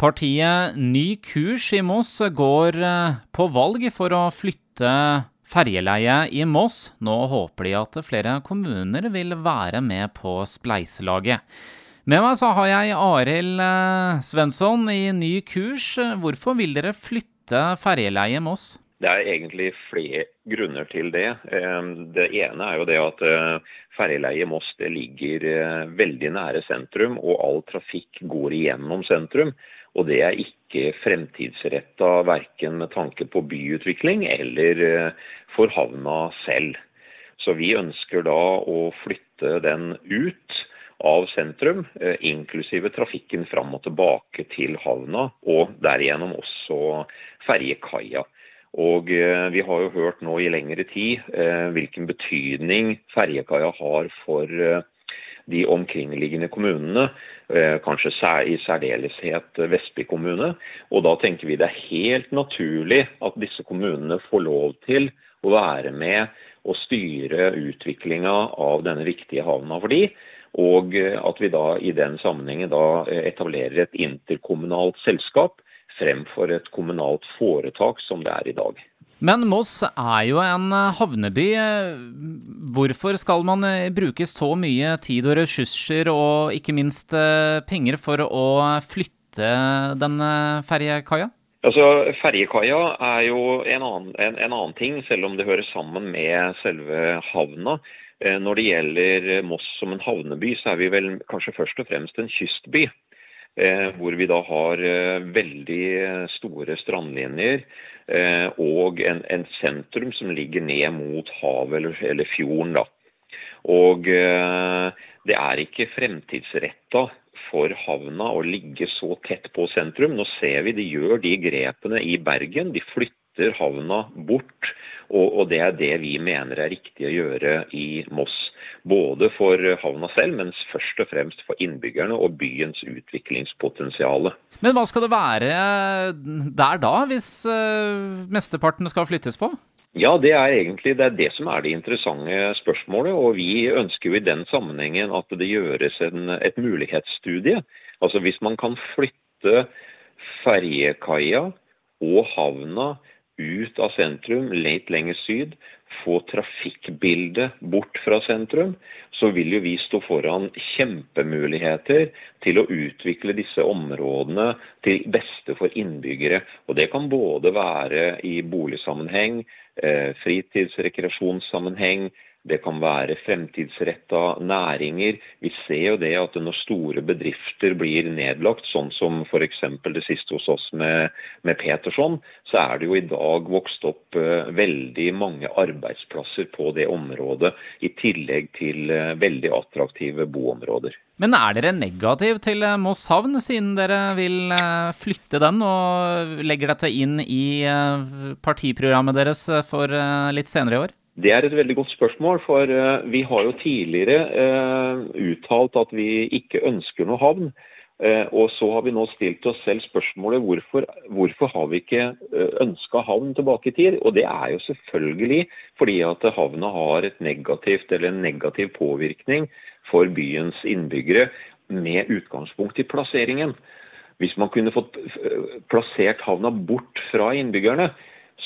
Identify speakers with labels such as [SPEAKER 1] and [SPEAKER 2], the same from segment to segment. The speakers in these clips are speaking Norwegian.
[SPEAKER 1] Partiet Ny kurs i Moss går eh, på valg for å flytte ferjeleie i Moss. Nå håper de at flere kommuner vil være med på spleiselaget. Med meg så har jeg Arild eh, Svensson i Ny kurs. Hvorfor vil dere flytte ferjeleie i Moss?
[SPEAKER 2] Det er egentlig flere grunner til det. Eh, det ene er jo det at i Moss ligger veldig nære sentrum, og all trafikk går igjennom sentrum. Og det er ikke fremtidsretta verken med tanke på byutvikling eller for havna selv. Så vi ønsker da å flytte den ut av sentrum, inklusive trafikken fram og tilbake til havna, og derigjennom også ferjekaia. Og eh, vi har jo hørt nå i lengre tid eh, hvilken betydning ferjekaia har for eh, de omkringliggende kommunene, kanskje i særdeleshet Vestby kommune. Og da tenker vi det er helt naturlig at disse kommunene får lov til å være med og styre utviklinga av denne viktige havna for de, og at vi da i den sammenhengen da etablerer et interkommunalt selskap fremfor et kommunalt foretak som det er i dag.
[SPEAKER 1] Men Moss er jo en havneby. Hvorfor skal man eh, bruke så mye tid og ressurser og ikke minst eh, penger for å flytte denne ferjekaia?
[SPEAKER 2] Altså, Ferjekaia er jo en annen, en, en annen, ting, selv om det hører sammen med selve havna. Eh, når det gjelder Moss som en havneby, så er vi vel kanskje først og fremst en kystby. Eh, hvor vi da har eh, veldig store strandlinjer eh, og en, en, sentrum som ligger ned mot havet eller, eller fjorden. da. Og det er ikke fremtidsretta for havna å ligge så tett på sentrum. Nå ser vi de gjør de grepene i Bergen. De flytter havna bort. Og, og det er det vi mener er riktig å gjøre i Moss. Både for havna selv, men først og fremst for innbyggerne og byens utviklingspotensial.
[SPEAKER 1] Men hva skal det være der da, hvis uh, mesteparten skal flyttes på?
[SPEAKER 2] Ja, det er egentlig det, er det som er det interessante spørsmålet. Og vi ønsker jo i den sammenhengen at det gjøres en, et mulighetsstudie. Altså hvis man kan flytte ferjekaia og havna ut av sentrum, litt lenger syd, få trafikkbildet bort fra sentrum, så vil jo vi stå foran kjempemuligheter til å utvikle disse områdene til beste for innbyggere. Og Det kan både være i boligsammenheng, fritidsrekreasjonssammenheng, fritids- rekreasjonssammenheng, det kan være fremtidsretta næringer. Vi ser jo det at når store bedrifter blir nedlagt, sånn som f.eks. det siste hos oss med, med, Peterson, så er det jo i dag vokst opp uh, veldig mange arbeidsplasser på det området, i tillegg til uh, veldig attraktive boområder.
[SPEAKER 1] Men er dere negativ til eh, Moss havn, siden dere vil flytte den og legger dette inn i partiprogrammet deres for litt senere i år?
[SPEAKER 2] Det er et veldig godt spørsmål, for uh, vi har jo tidligere uh, uttalt at vi ikke ønsker noe havn. Uh, og så har vi nå stilt oss selv spørsmålet hvorfor, hvorfor har vi ikke ønska havn tilbake i tid. Og det er jo selvfølgelig fordi at havna har et negativt eller en negativ påvirkning for byens innbyggere med utgangspunkt i plasseringen. Hvis man kunne fått plassert havna bort fra innbyggerne,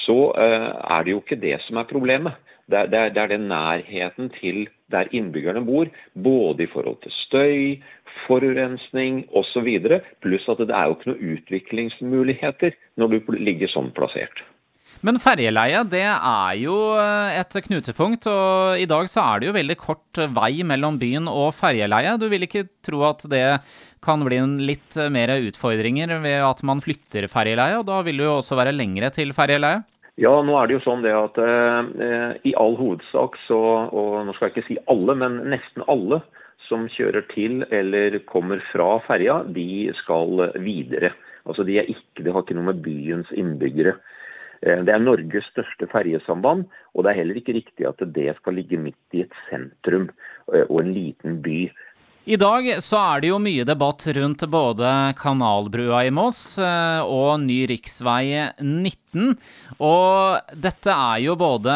[SPEAKER 2] så er det jo ikke det som er problemet. Det er, det, er, den nærheten til der innbyggerne bor, både i forhold til støy, forurensning osv. Pluss at det er jo ikke noen utviklingsmuligheter når du ligger sånn plassert.
[SPEAKER 1] Men ferjeleie det er jo eh, et knutepunkt, og i dag så er det jo veldig kort vei mellom byen og ferjeleie. Du vil ikke tro at det kan bli litt mer utfordringer ved at man flytter ferjeleie, og da vil det jo også være lengre til ferjeleie?
[SPEAKER 2] Ja, nå er det jo sånn det at eh, i all hovedsak så, og nå skal jeg ikke si alle, men nesten alle som kjører til eller kommer fra ferja, de skal videre. Altså de, ikke, de har ikke noe med byens innbyggere. Eh, det er Norges største ferjesamband, og det er heller ikke riktig at det skal ligge midt i et sentrum eh, og en liten by.
[SPEAKER 1] I dag så er det jo mye debatt rundt både Kanalbrua i Moss eh, og ny riksvei 19. Og dette er jo både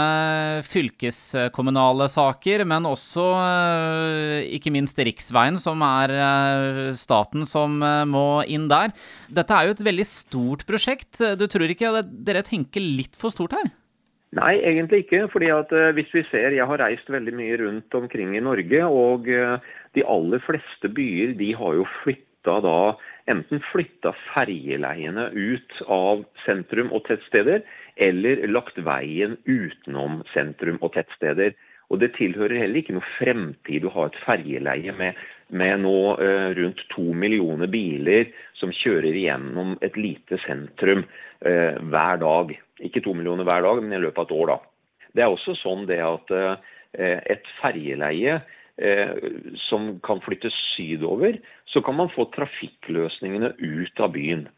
[SPEAKER 1] fylkeskommunale saker, men også eh, ikke minst riksveien, som er eh, staten som må inn der. Dette er jo et veldig stort prosjekt. Du tror ikke dere tenker litt for stort her?
[SPEAKER 2] Nei, egentlig ikke. fordi at hvis vi ser, Jeg har reist veldig mye rundt omkring i Norge. og de aller fleste byer de har jo flytta da enten flytta ferjeleiene ut av sentrum og tettsteder, eller lagt veien utenom sentrum og tettsteder. Og Det tilhører heller ikke noe fremtid å ha et ferjeleie med, med nå eh, rundt to millioner biler som kjører gjennom et lite sentrum eh, hver dag. Ikke to millioner hver dag, men i løpet av et år. da. Det er også sånn det at eh, et ferjeleie eh, som kan flyttes sydover, så kan man få trafikkløsningene ut av byen.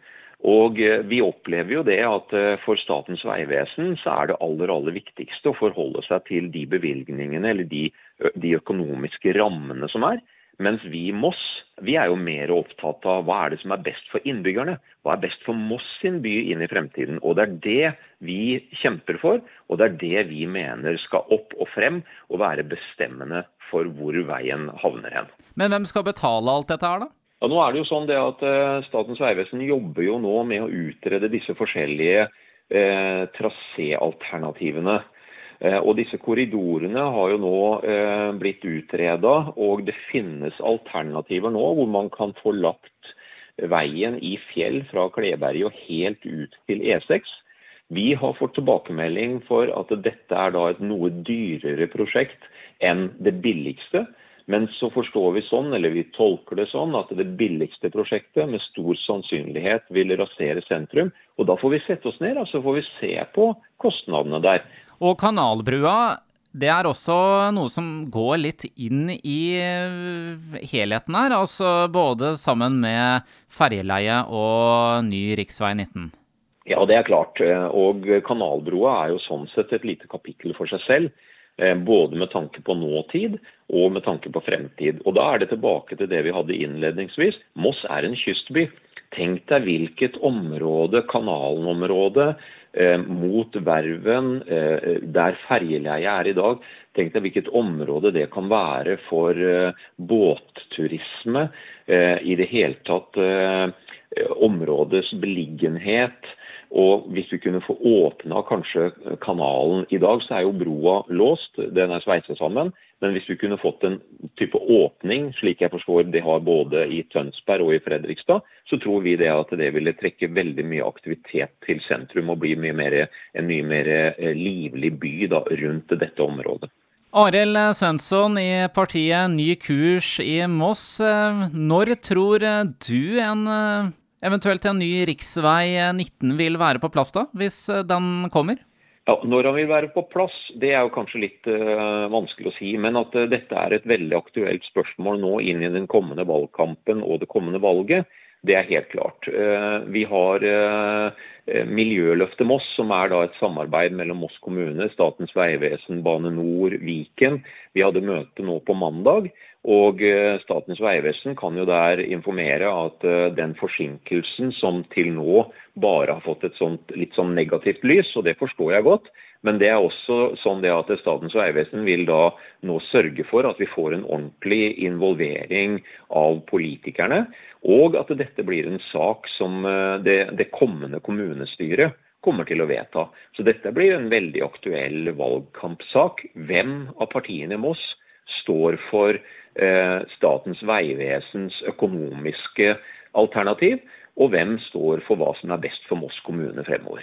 [SPEAKER 2] Og eh, Vi opplever jo det at eh, for Statens vegvesen så er det aller aller viktigste å forholde seg til de bevilgningene eller de, de økonomiske rammene som er. Mens vi i Moss vi er jo mer opptatt av hva er det som er best for innbyggerne. Hva er best for Moss sin by inn i fremtiden. Og Det er det vi kjemper for, og det er det vi mener skal opp og frem og være bestemmende for hvor veien havner hen.
[SPEAKER 1] Men hvem skal betale alt dette her, da?
[SPEAKER 2] Ja, nå er det jo sånn det at uh, Statens vegvesen jobber jo nå med å utrede disse forskjellige eh, traséalternativene. Eh, og disse korridorene har jo nå eh, blitt utreda, og det finnes alternativer nå hvor man kan få lagt veien i fjell fra Kleberget og helt ut til E6. Vi har fått tilbakemelding for at dette er da et noe dyrere prosjekt enn det billigste. Men så forstår vi sånn, eller vi tolker det sånn, at det billigste prosjektet med stor sannsynlighet vil rasere sentrum. Og da får vi sette oss ned og så får vi se på kostnadene der.
[SPEAKER 1] Og Kanalbrua, det er også noe som går litt inn i helheten her. Altså både sammen med ferjeleie og ny rv. 19.
[SPEAKER 2] Ja, det er klart. Og Kanalbrua er jo sånn sett et lite kapittel for seg selv. Eh, både med tanke på nåtid og med tanke på fremtid. Og Da er det tilbake til det vi hadde innledningsvis. Moss er en kystby. Tenk deg hvilket område, kanalenområde, eh, mot Verven, eh, der ferjeleiet er i dag. Tenk deg hvilket område det kan være for eh, båtturisme. Eh, I det hele tatt eh, områdets beliggenhet og hvis vi kunne få åpna kanskje kanalen I dag så er jo broa låst, den er sveiset sammen. Men hvis vi kunne fått en type åpning, slik jeg forstår de har både i Tønsberg og i Fredrikstad, så tror vi det at det ville trekke veldig mye aktivitet til sentrum og bli mye mer, en mye mer eh, livlig by da, rundt dette området.
[SPEAKER 1] Arild Svensson i partiet Ny kurs i Moss. Eh, når tror du en eh, eventuelt en ny riksvei 19 vil være på plass da, hvis eh, den kommer?
[SPEAKER 2] Ja, Når han vil være på plass, det er jo kanskje litt uh, vanskelig å si. Men at uh, dette er et veldig aktuelt spørsmål nå inn i den kommende valgkampen og det kommende valget, det er helt klart. Uh, vi har Miljøløftet Moss, som er da et samarbeid mellom Moss kommune, Statens vegvesen, Bane Nor, Viken. Vi hadde møte nå på mandag. Og eh, Statens vegvesen kan jo der informere at eh, den forsinkelsen som til nå bare har fått et sånt, litt sånn negativt lys, og det forstår jeg godt, men det er også sånn det at Statens vegvesen vil da nå sørge for at vi får en ordentlig involvering av politikerne, og at dette blir en sak som eh, det, det kommende kommunestyret kommer til å vedta. Så dette blir en veldig aktuell valgkampsak. Hvem av partiene i Moss står for Statens vegvesens økonomiske alternativ, og hvem står for hva som er best for Moss kommune fremover.